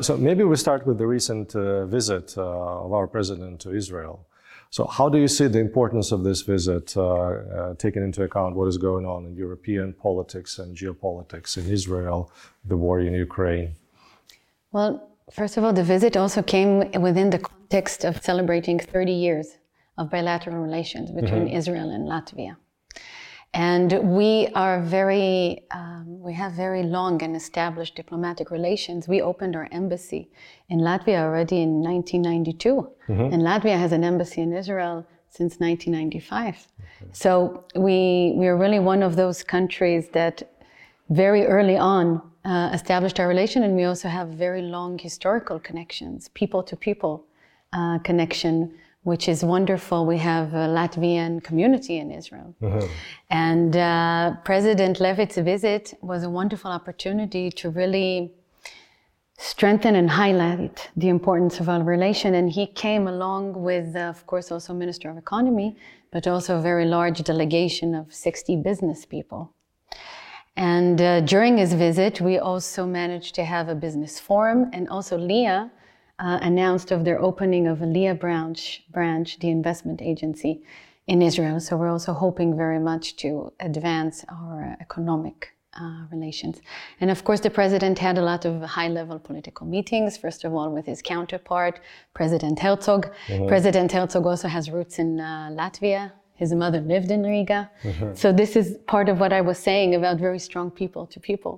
So maybe we start with the recent uh, visit uh, of our president to Israel. So, how do you see the importance of this visit, uh, uh, taking into account what is going on in European politics and geopolitics in Israel, the war in Ukraine? Well, first of all, the visit also came within the context of celebrating 30 years of bilateral relations between mm-hmm. Israel and Latvia. And we are very, um, we have very long and established diplomatic relations. We opened our embassy in Latvia already in 1992. Mm-hmm. And Latvia has an embassy in Israel since 1995. Okay. So we, we are really one of those countries that very early on uh, established our relation. And we also have very long historical connections, people to people uh, connection which is wonderful. We have a Latvian community in Israel. Mm-hmm. And uh, President Levits' visit was a wonderful opportunity to really strengthen and highlight the importance of our relation. And he came along with, uh, of course, also Minister of Economy, but also a very large delegation of 60 business people. And uh, during his visit, we also managed to have a business forum and also LIAA uh, announced of their opening of a LIAA branch, branch, the investment agency in Israel. So we're also hoping very much to advance our economic uh, relations. And of course, the president had a lot of high level political meetings, first of all, with his counterpart, President Herzog. Mm-hmm. President Herzog also has roots in uh, Latvia, his mother lived in Riga. Mm-hmm. So this is part of what I was saying about very strong people to people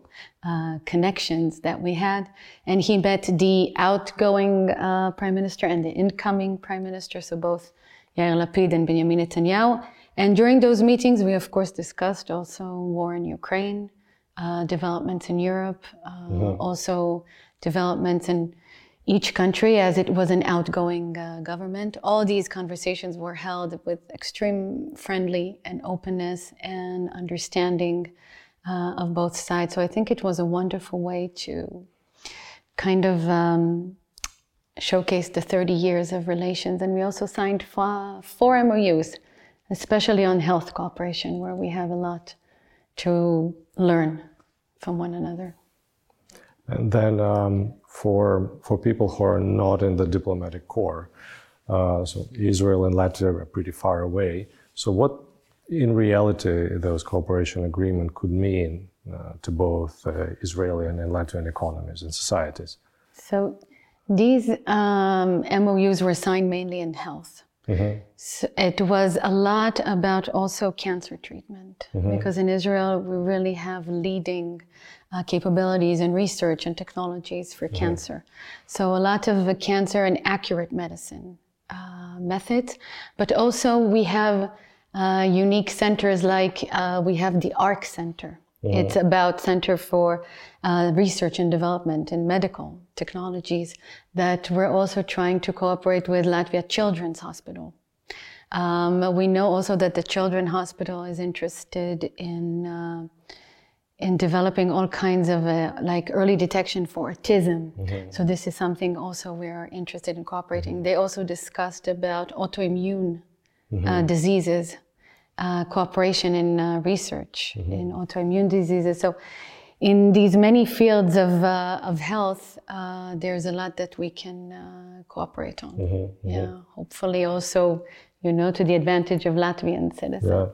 uh, connections that we had. And he met the outgoing uh, prime minister and the incoming prime minister, so both Yair Lapid and Benjamin Netanyahu. And during those meetings, we of course discussed also war in Ukraine, uh, developments in Europe, uh, mm-hmm. also developments in each country as it was an outgoing uh, government. All these conversations were held with extreme friendly and openness and understanding uh, of both sides. So I think it was a wonderful way to kind of um, showcase the 30 years of relations. And we also signed four, MOUs, especially on health cooperation, where we have a lot to learn from one another. And then um, for for people who are not in the diplomatic corps, uh, so Israel and Latvia are pretty far away. So what, in reality, those cooperation agreement could mean uh, to both uh, Israeli and Latvian economies and societies? So these um, MOUs were signed mainly in health. Mm-hmm. So it was a lot about also cancer treatment mm-hmm. because in Israel we really have leading uh, capabilities in research and technologies for mm-hmm. cancer. So a lot of uh, cancer and accurate medicine uh, methods, but also we have uh, unique centers like uh, we have the ARC Center. Mm-hmm. It's about Center for uh, Research and Development in Medical Technologies that we're also trying to cooperate with Latvia Children's Hospital. Um, we know also that the Children's Hospital is interested in uh, in developing all kinds of uh, like early detection for autism. Mm-hmm. So this is something also we are interested in cooperating. Mm-hmm. They also discussed about autoimmune mm-hmm. uh, diseases, uh, cooperation in uh, research mm-hmm. in autoimmune diseases. So in these many fields of, uh, of health, uh, there's a lot that we can cooperate on. Mm-hmm. Mm-hmm. Yeah, hopefully also, you know, to the advantage of Latvian citizens. Yeah.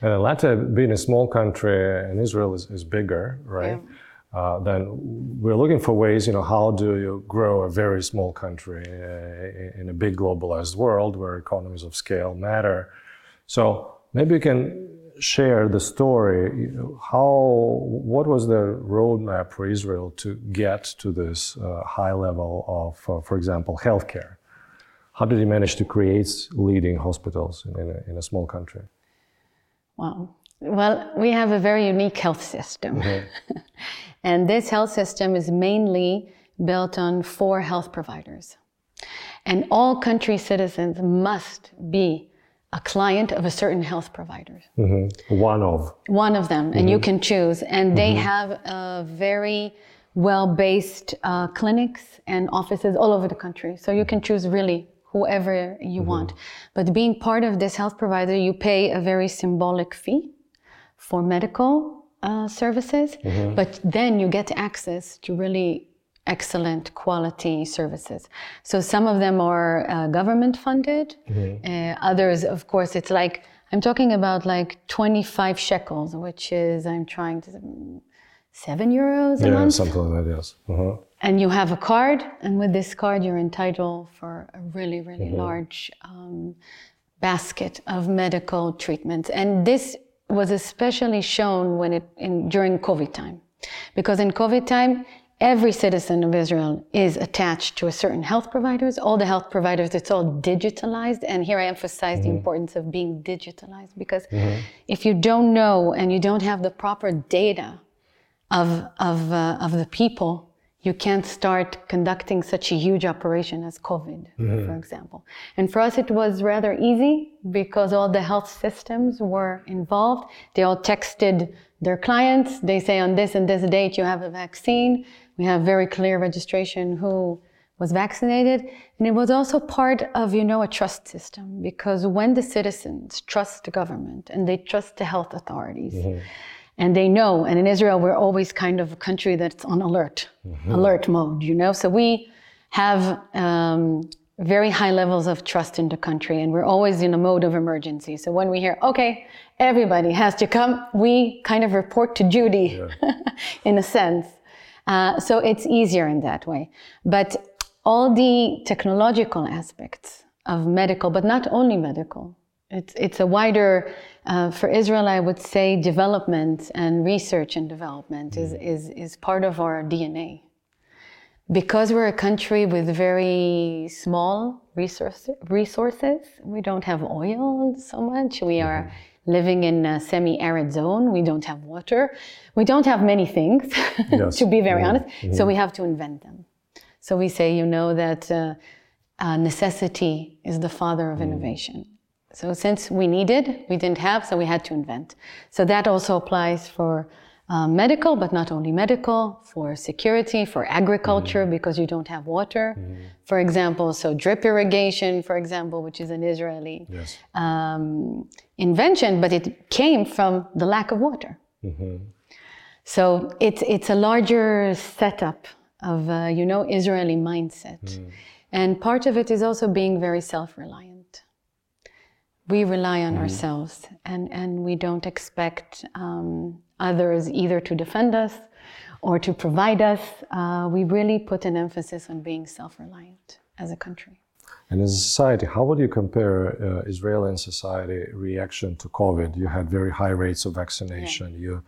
And Latvia, being a small country, and Israel is, is bigger, right? Yeah. Uh, then we're looking for ways, you know, how do you grow a very small country uh, in a big globalized world where economies of scale matter? So maybe you can share the story. How, what was the roadmap for Israel to get to this uh, high level of, uh, for example, healthcare? How did he manage to create leading hospitals in, a, in a small country? Wow. Well, we have a very unique health system. Mm-hmm. and this health system is mainly built on four health providers. And all country citizens must be a client of a certain health provider. Mm-hmm. One of. One of them, mm-hmm. and you mm-hmm. can choose. And they mm-hmm. have a very well based uh, clinics and offices all over the country. So you can choose really whoever you mm-hmm. want. But being part of this health provider, you pay a very symbolic fee for medical uh, services, mm-hmm. but then you get access to really excellent quality services. So some of them are uh, government funded. Uh, others, of course, it's like I'm talking about like 25 shekels, which is I'm trying to seven euros a Yeah, month. something like that. Yes. Uh-huh. And you have a card, and with this card, you're entitled for a really, really large um, basket of medical treatments. And this was especially shown when it in, during COVID time, because in COVID time, every citizen of Israel is attached to a certain health providers. All the health providers, it's all digitalized. And here I emphasize the mm-hmm. importance of being digitalized, because mm-hmm. if you don't know and you don't have the proper data of of uh, of the people, you can't start conducting such a huge operation as COVID, mm-hmm. for example. And for us, it was rather easy because all the health systems were involved. They all texted their clients. They say on this and this date you have a vaccine. We have very clear registration who was vaccinated. And it was also part of, you know, a trust system because when the citizens trust the government and they trust the health authorities, and they know, and in Israel, we're always kind of a country that's on alert, alert mode, you know? So we have um, very high levels of trust in the country, and we're always in a mode of emergency. So when we hear, okay, everybody has to come, we kind of report to Judy in a sense. Uh, so it's easier in that way. But all the technological aspects of medical, but not only medical, it's, it's a wider, uh, for Israel, I would say development and research and development is, is, is part of our DNA. Because we're a country with very small resource, resources, we don't have oil so much. We are living in a semi-arid zone. We don't have water. We don't have many things, Yes. to be very honest. So we have to invent them. So we say, you know, that uh, uh, necessity is the father of innovation. So since we needed, we didn't have, so we had to invent. So that also applies for uh, medical, but not only medical, for security, for agriculture, because you don't have water. For example, so drip irrigation, for example, which is an Israeli Yes. um, invention, but it came from the lack of water. So it's it's a larger setup of uh, you know Israeli mindset, and part of it is also being very self-reliant. We rely on ourselves, and and we don't expect um, others either to defend us or to provide us. Uh, we really put an emphasis on being self-reliant as a country. And as a society, how would you compare uh, Israeli society reaction to COVID? You had very high rates of vaccination. You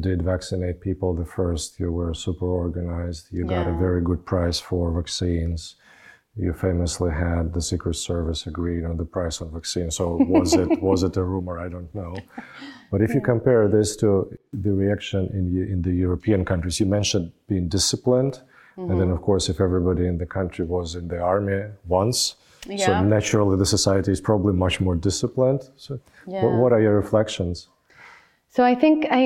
did vaccinate people the first. You were super organized. You got a very good price for vaccines. You famously had the Secret Service agreed on the price of vaccine. So was it was it a rumor? I don't know. But if you compare this to the reaction in the- in the European countries, you mentioned being disciplined, and then mm-hmm. of course, if everybody in the country was in the army once, so naturally the society is probably much more disciplined. So, Yeah. what are your reflections? So I think I,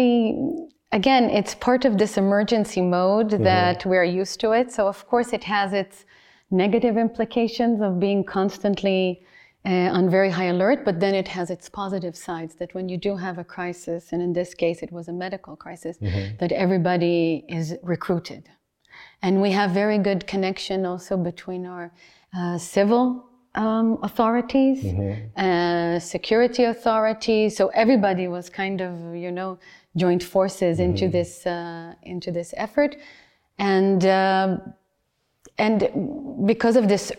again, it's part of this emergency mode mm-hmm. that we're used to it. So of course it has its negative implications of being constantly uh, on very high alert, but then it has its positive sides that when you do have a crisis, and in this case it was a medical crisis, that everybody is recruited. And we have very good connection also between our uh, civil um, authorities, uh, security authorities. So everybody was kind of, you know, joined forces into this uh, into this effort, and um, and because of this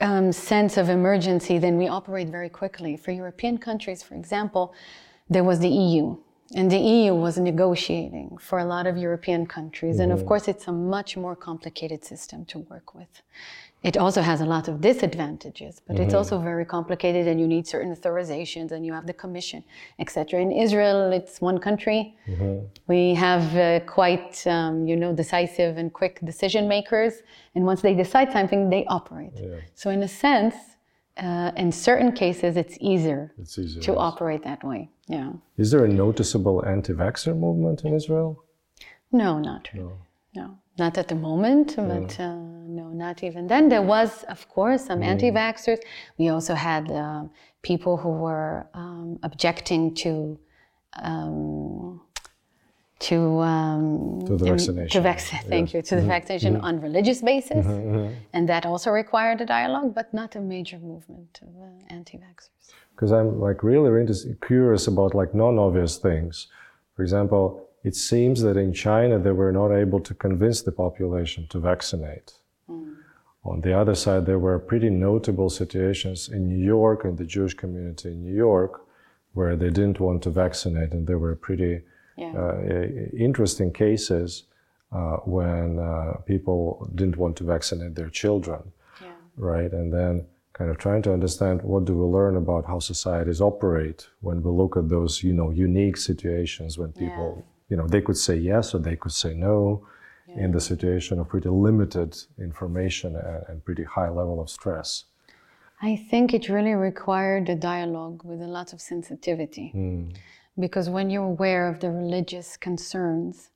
um, sense of emergency, then we operate very quickly. For European countries, for example, there was the EU. And the EU was negotiating for a lot of European countries. And of course, it's a much more complicated system to work with. It also has a lot of disadvantages, but it's also very complicated and you need certain authorizations and you have the commission, etc. In Israel, it's one country. We have uh, quite, um, you know, decisive and quick decision makers. And once they decide something, they operate. So in a sense, uh, in certain cases, it's easier It's easier. to operate that way. Yeah. Is there a noticeable anti-vaxxer movement in Israel? No, not really. No, not at the moment, but uh, no, not even then. There was, of course, some anti vaxxers. We also had um, people who were um, objecting to. Um, to um, To the vaccination, To vac- thank yes. you to the vaccination on religious basis, and that also required a dialogue, but not a major movement of uh, anti-vaxxers. because I'm like really curious about like non-obvious things. For example, it seems that in China they were not able to convince the population to vaccinate. On the other side, there were pretty notable situations in New York and the Jewish community in New York where they didn't want to vaccinate, and there were pretty Yeah. uh, interesting cases uh, when uh, people didn't want to vaccinate their children Yeah. right? And then kind of trying to understand what do we learn about how societies operate when we look at those, you know, unique situations when people, you know, they could say yes or they could say no in the situation of pretty limited information and, and pretty high level of stress. I think it really required a dialogue with a lot of sensitivity. Because when you're aware of the religious concerns,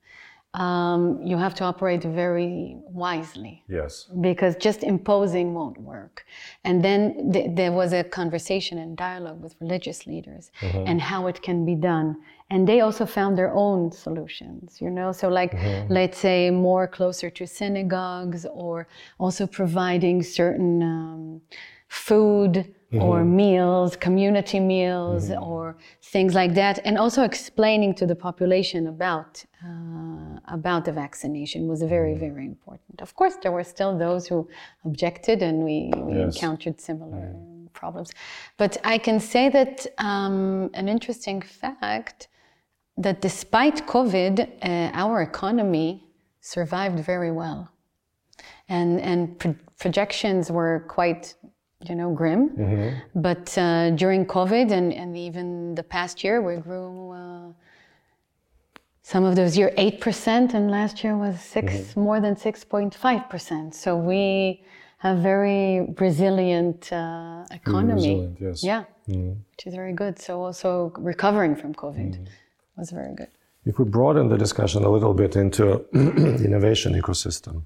um, you have to operate very wisely. Yes. Because just imposing won't work. And then th- there was a conversation and dialogue with religious leaders and how it can be done. And they also found their own solutions, you know? So, like, let's say more closer to synagogues or also providing certain um, food or meals, community meals, or things like that, and also explaining to the population about uh, about the vaccination was very, very important. Of course, there were still those who objected, and we, we Yes. encountered similar problems. But I can say that um, an interesting fact that despite COVID, uh, our economy survived very well. And and pro- projections were quite you know grim. But uh, during covid and, and even the past year we grew uh, some of those year 8% and last year was 6 more than 6.5% so we have very resilient uh, economy. resilient, yes. yeah. Which is very good. So also recovering from covid was very good If we broaden the discussion a little bit into innovation ecosystem,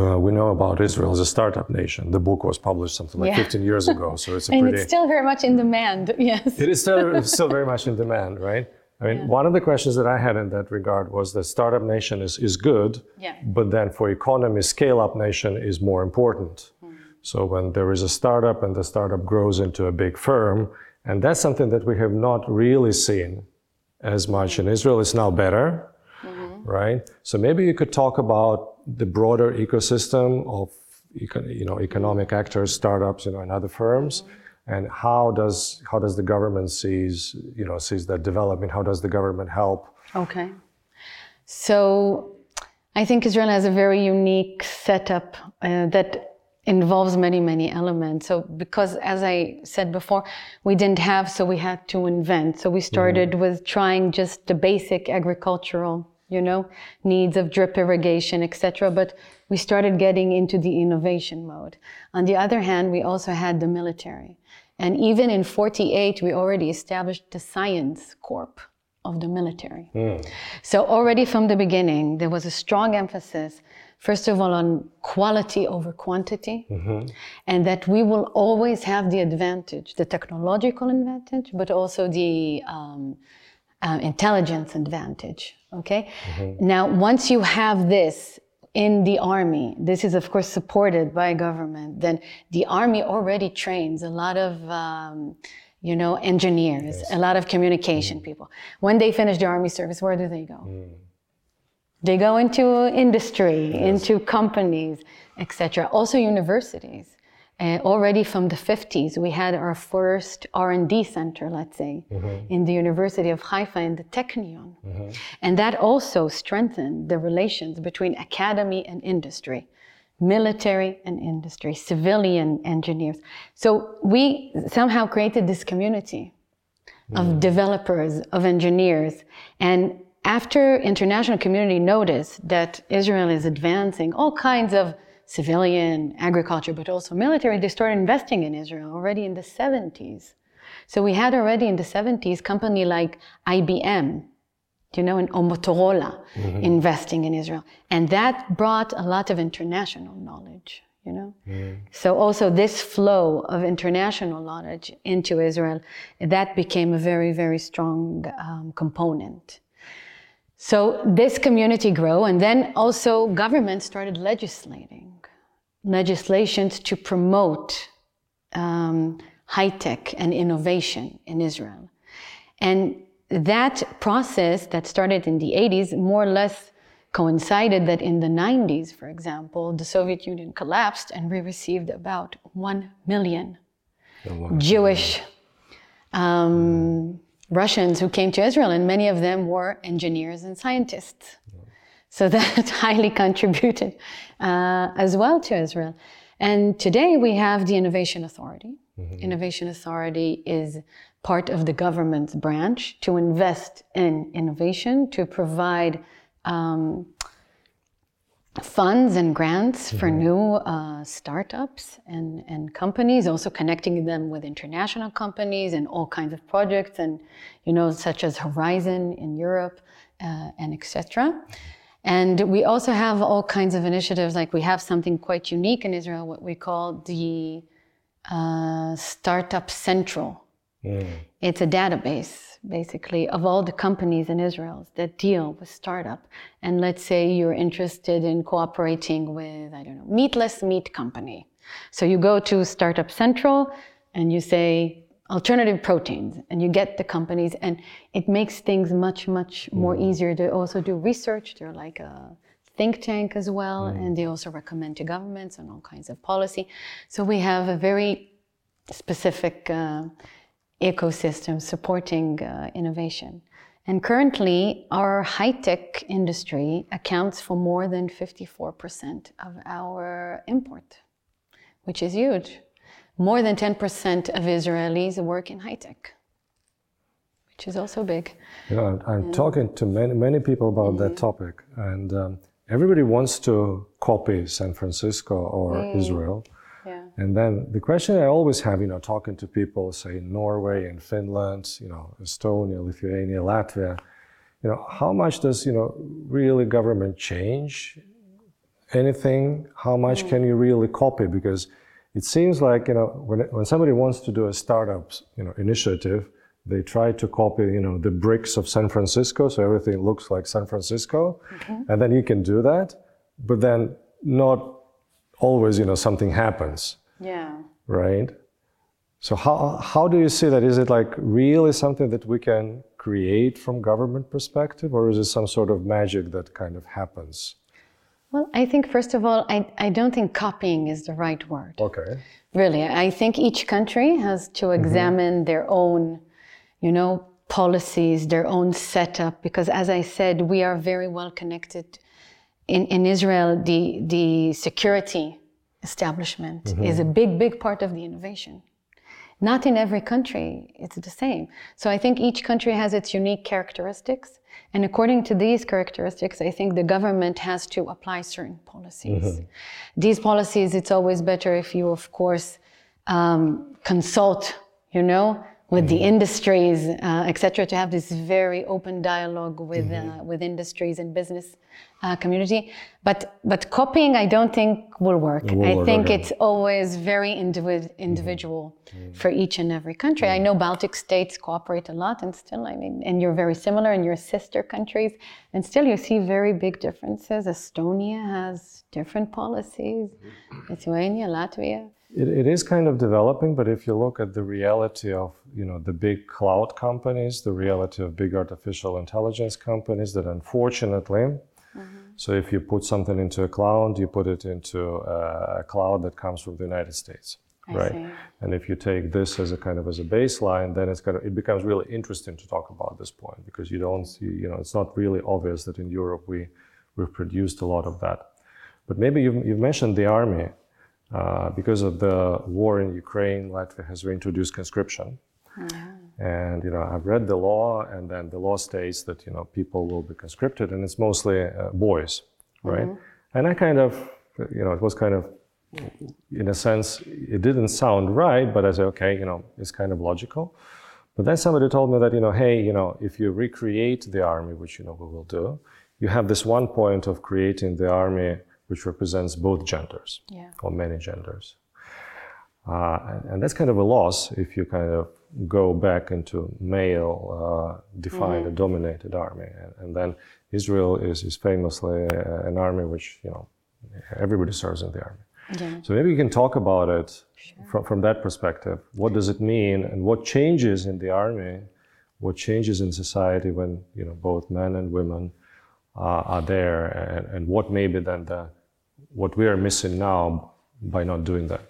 uh, we know about Israel as a startup nation. The book was published something like Yeah. 15 years ago, so it's a and pretty. it's still very much in demand yes it is still, still very much in demand, right? I mean, one of the questions that I had in that regard was that startup nation is, is good, Yeah. but then for economy, scale up nation is more important. So when there is a startup and the startup grows into a big firm, and that's something that we have not really seen as much in Israel. It's now better, right? So maybe you could talk about the broader ecosystem of you know economic actors, startups, you know, and other firms, and how does how does the government sees you know sees that developing? How does the government help? Okay. So I think Israel has a very unique setup uh, that involves many, many elements. So because as I said before, we didn't have, so we had to invent. So we mm-hmm. started with trying just the basic agricultural, you know, needs of drip irrigation, etc. But we started getting into the innovation mode. On the other hand, we also had the military. And even in 48, we already established the Science Corp of the military. Hmm. So already from the beginning, there was a strong emphasis, first of all, on quality over quantity, and that we will always have the advantage, the technological advantage, but also the um, uh, intelligence advantage. Okay. Now, once you have this in the army, this is of course supported by government. Then the army already trains a lot of. Um, you know, engineers, a lot of communication people. When they finish their army service, where do they go? They go into industry, into companies, etc. Also universities. Uh, already from the 50s, we had our first R&D center, let's say, in the University of Haifa in the Technion. And that also strengthened the relations between academy and industry, military and industry, civilian engineers. So we somehow created this community of developers, of engineers. And after international community noticed that Israel is advancing all kinds of civilian agriculture, but also military, they started investing in Israel already in the 70s. So we had already in the 70s company like IBM, you know, and or Motorola investing in Israel. And that brought a lot of international knowledge, you know. So also this flow of international knowledge into Israel, that became a very, very strong um, component. So this community grew, and then also government started legislating legislations to promote um, high tech and innovation in Israel. And that process that started in the 80s more or less coincided that in the 90s, for example, the Soviet Union collapsed and we received about 1 million Jewish um, Russians who came to Israel, and many of them were engineers and scientists. So that highly contributed uh, as well to Israel. And today we have the Innovation Authority. Mm-hmm. Innovation Authority is part of the government's branch to invest in innovation, to provide um, funds and grants mm-hmm. for new uh, startups and, and companies, also connecting them with international companies and all kinds of projects, and you know, such as Horizon in Europe uh, and etc. And we also have all kinds of initiatives. Like we have something quite unique in Israel, what we call the uh, Startup Central. Mm. It's a database basically, of all the companies in Israel that deal with startup. And let's say you're interested in cooperating with, I don't know, meatless meat company. So you go to Startup Central and you say alternative proteins and you get the companies and it makes things much, much more mm. easier to also do research. They're like a think tank as well. Mm. And they also recommend to governments on all kinds of policy. So we have a very specific uh, ecosystem supporting uh, innovation. And currently, our high tech industry accounts for more than 54% of our import, which is huge. More than 10% of Israelis work in high tech, which is also big. Know, I'm, I'm talking to many, many people about mm-hmm. that topic, and um, everybody wants to copy San Francisco or mm. Israel. And then the question I always have, you know, talking to people, say in Norway and Finland, you know, Estonia, Lithuania, Latvia, you know, how much does, you know, really government change anything? How much mm. can you really copy? Because it seems like, you know, when, when somebody wants to do a startup, you know, initiative, they try to copy, you know, the bricks of San Francisco, so everything looks like San Francisco, mm-hmm. and then you can do that, but then not always, you know, something happens. Yeah. Right? So how, how do you see that? Is it like really something that we can create from government perspective or is it some sort of magic that kind of happens? Well, I think first of all, I, I don't think copying is the right word. Okay. Really, I think each country has to mm-hmm. examine mm-hmm. their own, you know, policies, their own setup, because as I said, we are very well connected. In, in Israel, the, the security establishment mm-hmm. is a big, big part of the innovation. Not in every country, it's the same. So I think each country has its unique characteristics. And according to these characteristics, I think the government has to apply certain policies. Mm-hmm. These policies, it's always better if you, of course, um, consult, you know, with mm-hmm. the industries, uh, etc., to have this very open dialogue with mm-hmm. uh, with industries and business uh, community. But but copying, I don't think will work. Will I work, think okay. it's always very individ- individual mm-hmm. for each and every country. I know Baltic states cooperate a lot, and still, I mean, and you're very similar in your sister countries, and still you see very big differences. Estonia has different policies. Mm-hmm. Lithuania, Latvia. It, it is kind of developing, but if you look at the reality of you know the big cloud companies, the reality of big artificial intelligence companies, that unfortunately, mm-hmm. So if you put something into a cloud, you put it into a cloud that comes from the United States, I right? See. And if you take this as a kind of as a baseline, then it's kind of it becomes really interesting to talk about this point because you don't see you know it's not really obvious that in Europe we we've produced a lot of that. But maybe you've, you've mentioned the army. Uh, because of the war in Ukraine, Latvia has reintroduced conscription. Yeah. And you know, I've read the law, and then the law states that you know people will be conscripted, and it's mostly uh, boys, right? Mm-hmm. And I kind of, you know, it was kind of, in a sense, it didn't sound right, but I said, okay, you know, it's kind of logical. But then somebody told me that you know, hey, you know, if you recreate the army, which you know we will do, you have this one point of creating the army which represents both genders yeah. or many genders. Uh, and, and, that's kind of a loss if you kind of go back into male uh, defined and dominated army. And, and then Israel is, is famously uh, an army which, you know, everybody serves in the army. Yeah. So maybe you can talk about it from, from that perspective. What does it mean and what changes in the army, what changes in society when, you know, both men and women uh, are there and, and what maybe then the, what we are missing now by not doing that?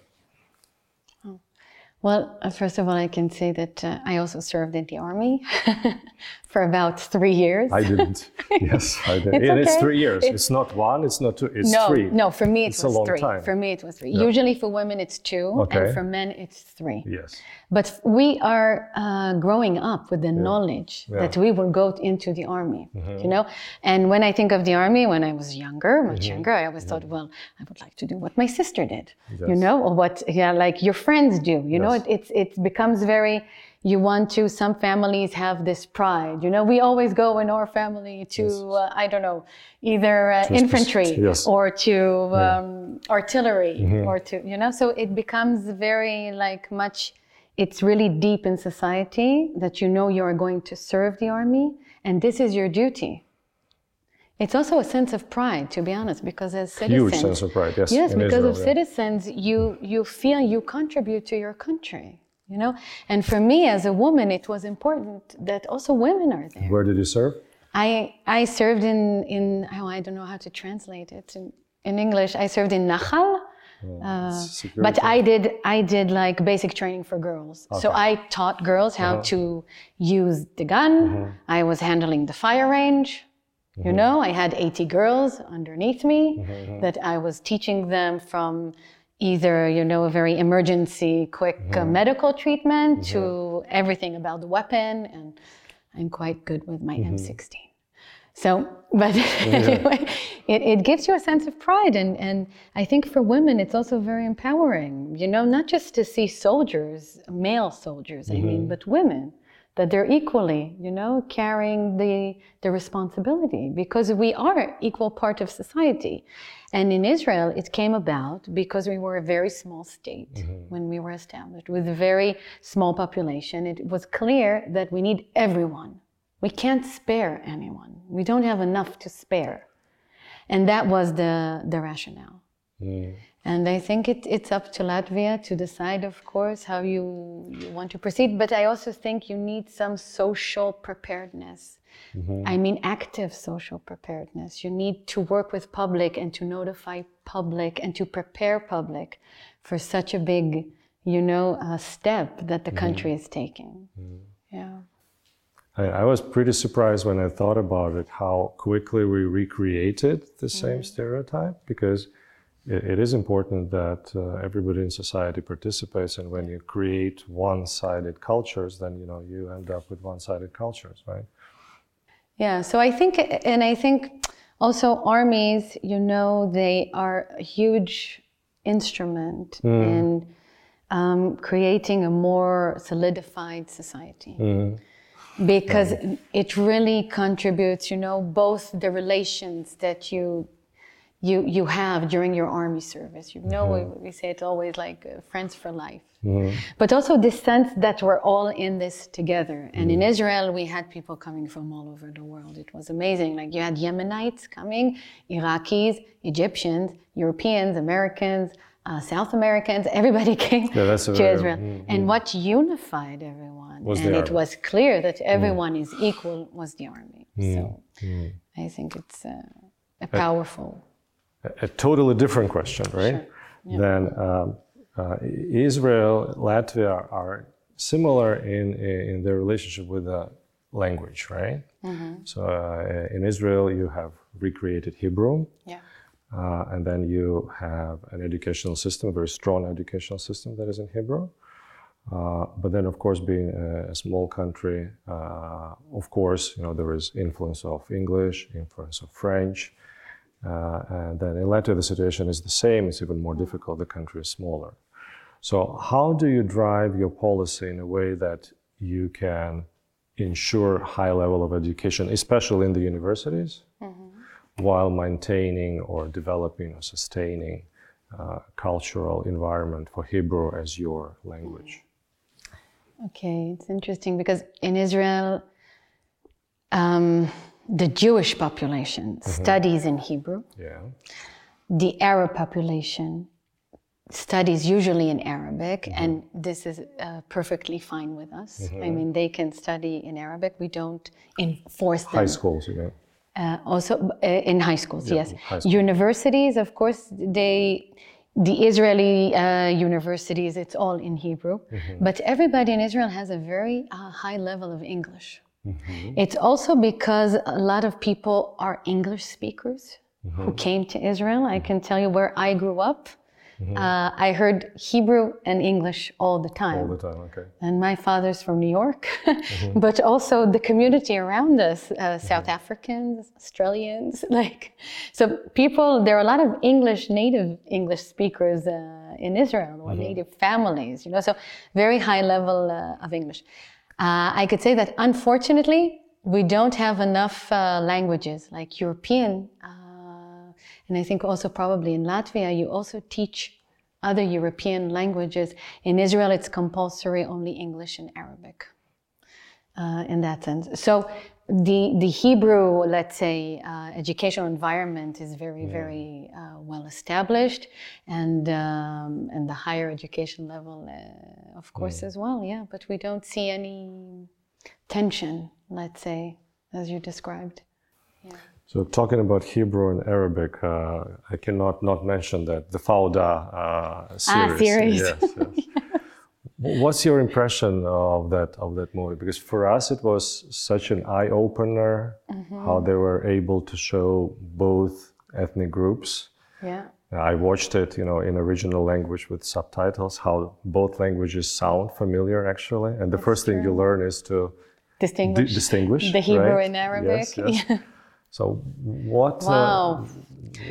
Well, uh, first of all, I can say that uh, I also served in the army for about three years. I didn't. yes, I did. It's and it's okay. three years. It's, It's- not one, it's not two, it's no, three. no, for me it It's a was long three. time. For me it was three. Yeah. Usually for women it's two, Okay. and for men it's three. Yes. But we are uh, growing up with the knowledge Yeah. that we will go into the army, you know. And when I think of the army, when I was younger, much younger, I always thought, well, I would like to do what my sister did, you know, or what yeah, like your friends do. You know, Yes. it, it's it becomes very. You want to. Some families have this pride. You know, we always go in our family to uh, I don't know, either uh, infantry yes. or to um, artillery Mm-hmm. or to you know. So it becomes very like much it's really deep in society that you know you are going to serve the army and this is your duty. It's also a sense of pride, to be honest, because as citizens, Huge sense of pride, yes. yes, because Israel, of yeah. citizens, you you feel you contribute to your country, you know. And for me, as a woman, it was important that also women are there. Where did you serve? I I served in in oh, I don't know how to translate it in, in English. I served in Nachal. Uh, but I did I did like basic training for girls. Okay. So I taught girls how uh-huh. to use the gun. Mm-hmm. I was handling the fire range. Mm-hmm. You know, I had 80 girls underneath me mm-hmm. that I was teaching them from either you know a very emergency quick uh, medical treatment to everything about the weapon and I'm quite good with my M16. So, but oh, anyway, it, it gives you a sense of pride. And, and I think for women, it's also very empowering, you know, not just to see soldiers, male soldiers, I mean, mm-hmm. but women, that they're equally, you know, carrying the, the responsibility because we are equal part of society. And in Israel, it came about because we were a very small state mm-hmm. when we were established with a very small population. It was clear that we need everyone. We can't spare anyone. We don't have enough to spare. And that was the, the rationale. Mm. And I think it, it's up to Latvia to decide, of course, how you, you want to proceed. But I also think you need some social preparedness. Mm-hmm. I mean, active social preparedness. You need to work with public and to notify public and to prepare public for such a big, you know, uh, step that the mm-hmm. country is taking. Mm. Yeah. I, I was pretty surprised when I thought about it how quickly we recreated the same stereotype because it, it is important that uh, everybody in society participates and when you create one-sided cultures then you know you end up with one-sided cultures right? Yeah, so I think, and I think also armies, you know, they are a huge instrument in um, creating a more solidified society. Because it really contributes, you know, both the relations that you you you have during your army service. You know, mm-hmm. we, we say it's always like uh, friends for life. Mm-hmm. But also this sense that we're all in this together. And in mm-hmm. Israel, we had people coming from all over the world. It was amazing. Like you had Yemenites coming, Iraqis, Egyptians, Europeans, Americans, uh, South Americans. Everybody came Yeah, to very- Israel. And what unified everyone, Was and it was clear that everyone is equal, was the army. So I think it's uh, a powerful. a, a totally different question right then um, uh, Israel Latvia are, similar in, in their relationship with the language right so uh, in Israel you have recreated Hebrew Yeah. Uh, and then you have an educational system, a very strong educational system that is in Hebrew. Uh, but then, of course, being a, a small country, uh, of course, you know there is influence of English, influence of French, uh, and then in Latvia the situation is the same. It's even more difficult. The country is smaller. So, how do you drive your policy in a way that you can ensure high level of education, especially in the universities? While maintaining or developing or sustaining uh, cultural environment for Hebrew as your language. Okay, it's interesting because in Israel, um, the Jewish population studies in Hebrew. Yeah. The Arab population studies usually in Arabic, and this is uh, perfectly fine with us. I mean, they can study in Arabic. We don't enforce them. High schools, you know. Uh, also uh, in high schools, yes. high school. Universities, of course, they the Israeli uh, universities, it's all in Hebrew, Mm-hmm. but everybody in Israel has a very uh, high level of English. Mm-hmm. It's also because a lot of people are English speakers Mm-hmm. who came to Israel. I can tell you where I grew up. Uh, I heard Hebrew and English all the time Mm-hmm. All the time, okay. and my father's from New York, Mm-hmm. but also the community around us, uh, South Africans, Australians, like, so people, there are a lot of English, native English speakers uh, in Israel or Mm-hmm. native families, you know, so very high level uh, of English. Uh, I could say that unfortunately, we don't have enough uh, languages like European, uh, and I think also probably in Latvia, you also teach other European languages. In Israel, it's compulsory only English and Arabic uh, in that sense. So the, the Hebrew, let's say, uh, educational environment is very, very uh, well established, and um, and the higher education level, uh, of course, as well. Yeah, but we don't see any tension, let's say, as you described. So talking about Hebrew and Arabic, uh, I cannot not mention that the Fauda uh, series. series. Yes, yes. What's your impression of that of that movie? Because for us, it was such an eye opener how they were able to show both ethnic groups. Yeah. I watched it, you know, in original language with subtitles. How both languages sound familiar, actually, and the first thing you learn is to di- Distinguish distinguish the Hebrew right? and Arabic. Yes, yes. Yeah. So, what uh, Wow.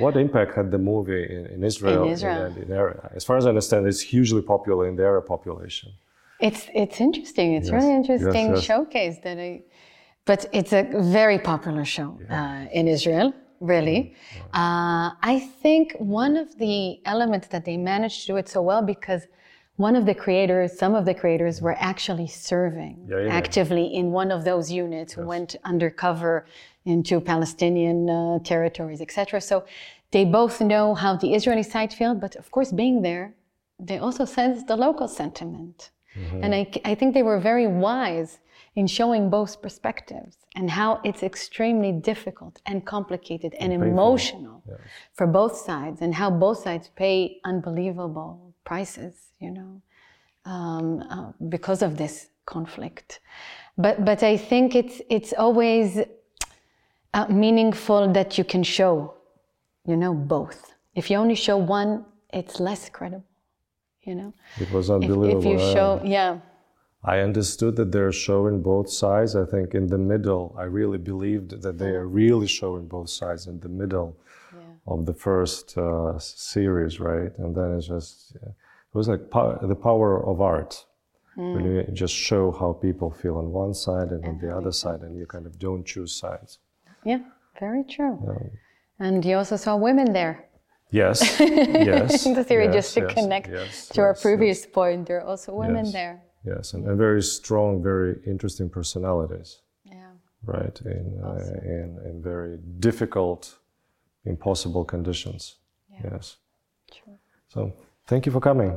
what impact had the movie in, in Israel? In Israel. and in Arab? As far as I understand, it's hugely popular in the Arab population. It's it's interesting. It's Yes, really interesting yes. showcase that I, but it's a very popular show uh, in Israel. Really, Mm-hmm. uh, I think one of the elements that they managed to do it so well because one of the creators, some of the creators were actually serving Yeah, yeah. actively in one of those units who went undercover into Palestinian uh, territories, etc. So they both know how the Israeli side feels, but of course, being there, they also sense the local sentiment. And I, I think they were very wise in showing both perspectives and how it's extremely difficult and complicated and emotional for both sides, and how both sides pay unbelievable prices, you know, um, uh, because of this conflict. But, but I think it's, it's always uh, meaningful that you can show, you know, both. If you only show one, it's less credible, you know. It was unbelievable. if you uh, show, yeah, I understood that they're showing both sides. I think in the middle, I really believed that they are really showing both sides in the middle of the first uh, series, right? And then it's just, it was like po- the power of art. When you just show how people feel on one side and on the other side, and you kind of don't choose sides. Yeah, very true. And you also saw women there. Yes, yes. in the series, yes, just to yes, connect yes, to our yes, previous point, there are also women Yes. there. Yes, and, and very strong, very interesting personalities. Yeah. right in, uh, in in very difficult impossible conditions yes True. so thank you for coming